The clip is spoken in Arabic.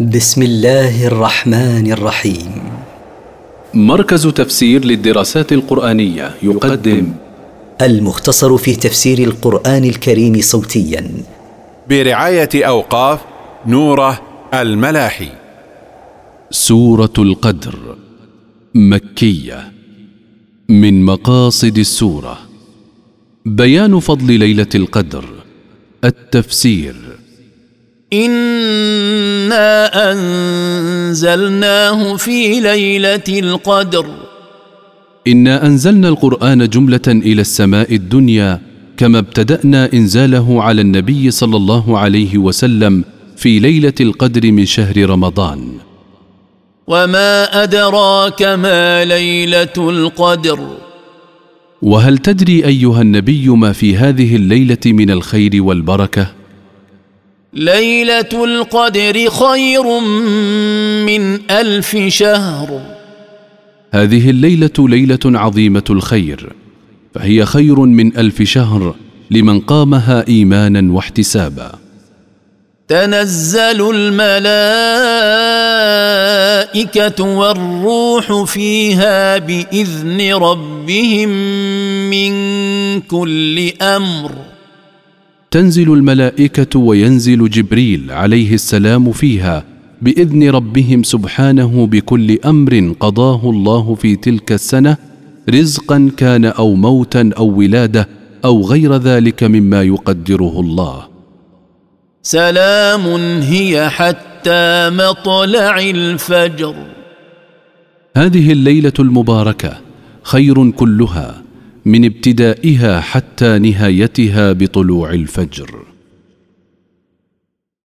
بسم الله الرحمن الرحيم. مركز تفسير للدراسات القرآنية يقدم. المختصر في تفسير القرآن الكريم صوتيا. برعاية أوقاف نوره الملاحي. سورة القدر. مكية. من مقاصد السورة. بيان فضل ليلة القدر. التفسير. انا انزلناه في ليله القدر. انا انزلنا القران جمله إلى السماء الدنيا كما ابتدانا انزاله على النبي صلى الله عليه وسلم في ليله القدر من شهر رمضان. وما ادراك ما ليله القدر. وهل تدري ايها النبي ما في هذه الليلة من الخير والبركه؟ ليلة القدر خير من ألف شهر. هذه الليلة ليلة عظيمة الخير فهي خير من ألف شهر لمن قامها إيمانا واحتسابا. تنزل الملائكة والروح فيها بإذن ربهم من كل أمر. تنزل الملائكة وينزل جبريل عليه السلام فيها بإذن ربهم سبحانه بكل أمر قضاه الله في تلك السنة رزقا كان أو موتا أو ولادة أو غير ذلك مما يقدره الله. سلام هي حتى مطلع الفجر. هذه الليلة المباركة خير كلها. من ابتدائها حتى نهايتها بطلوع الفجر.